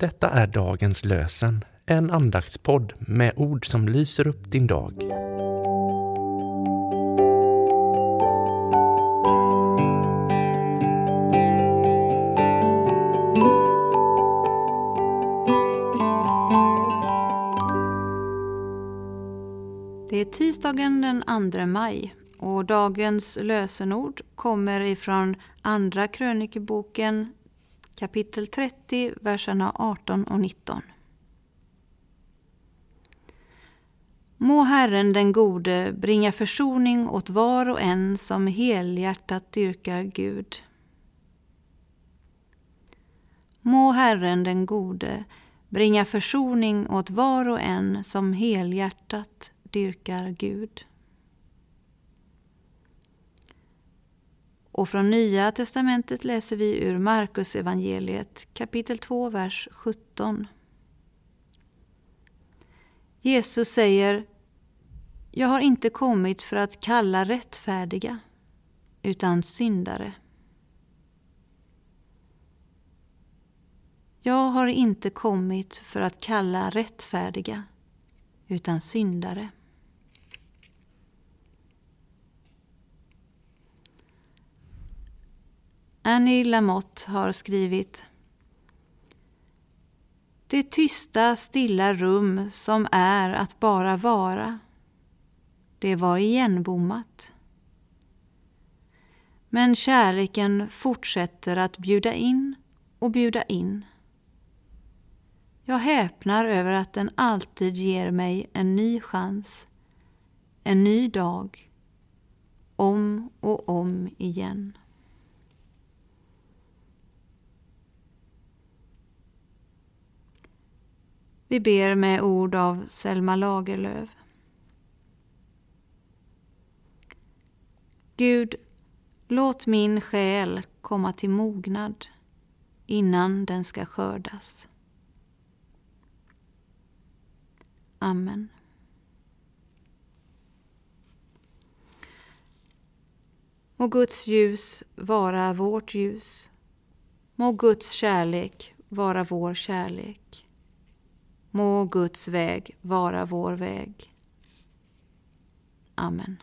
Detta är dagens lösen, en andaktspodd med ord som lyser upp din dag. Det är tisdagen den 2 maj och dagens lösenord kommer ifrån Andra krönikeboken kapitel 30, verserna 18 och 19. Må Herren den gode bringa försoning åt var och en som helhjärtat dyrkar Gud. Må Herren den gode bringa försoning åt var och en som helhjärtat dyrkar Gud. Och från Nya testamentet läser vi ur Markus evangeliet kapitel 2, vers 17. Jesus säger Jag har inte kommit för att kalla rättfärdiga, utan syndare. Jag har inte kommit för att kalla rättfärdiga, utan syndare. Annie Lamotte har skrivit Det tysta, stilla rum som är att bara vara, det var igenbommat. Men kärleken fortsätter att bjuda in och bjuda in. Jag häpnar över att den alltid ger mig en ny chans, en ny dag, om och om igen. Vi ber med ord av Selma Lagerlöf. Gud, låt min själ komma till mognad innan den ska skördas. Amen. Må Guds ljus vara vårt ljus. Må Guds kärlek vara vår kärlek. Må Guds väg vara vår väg. Amen.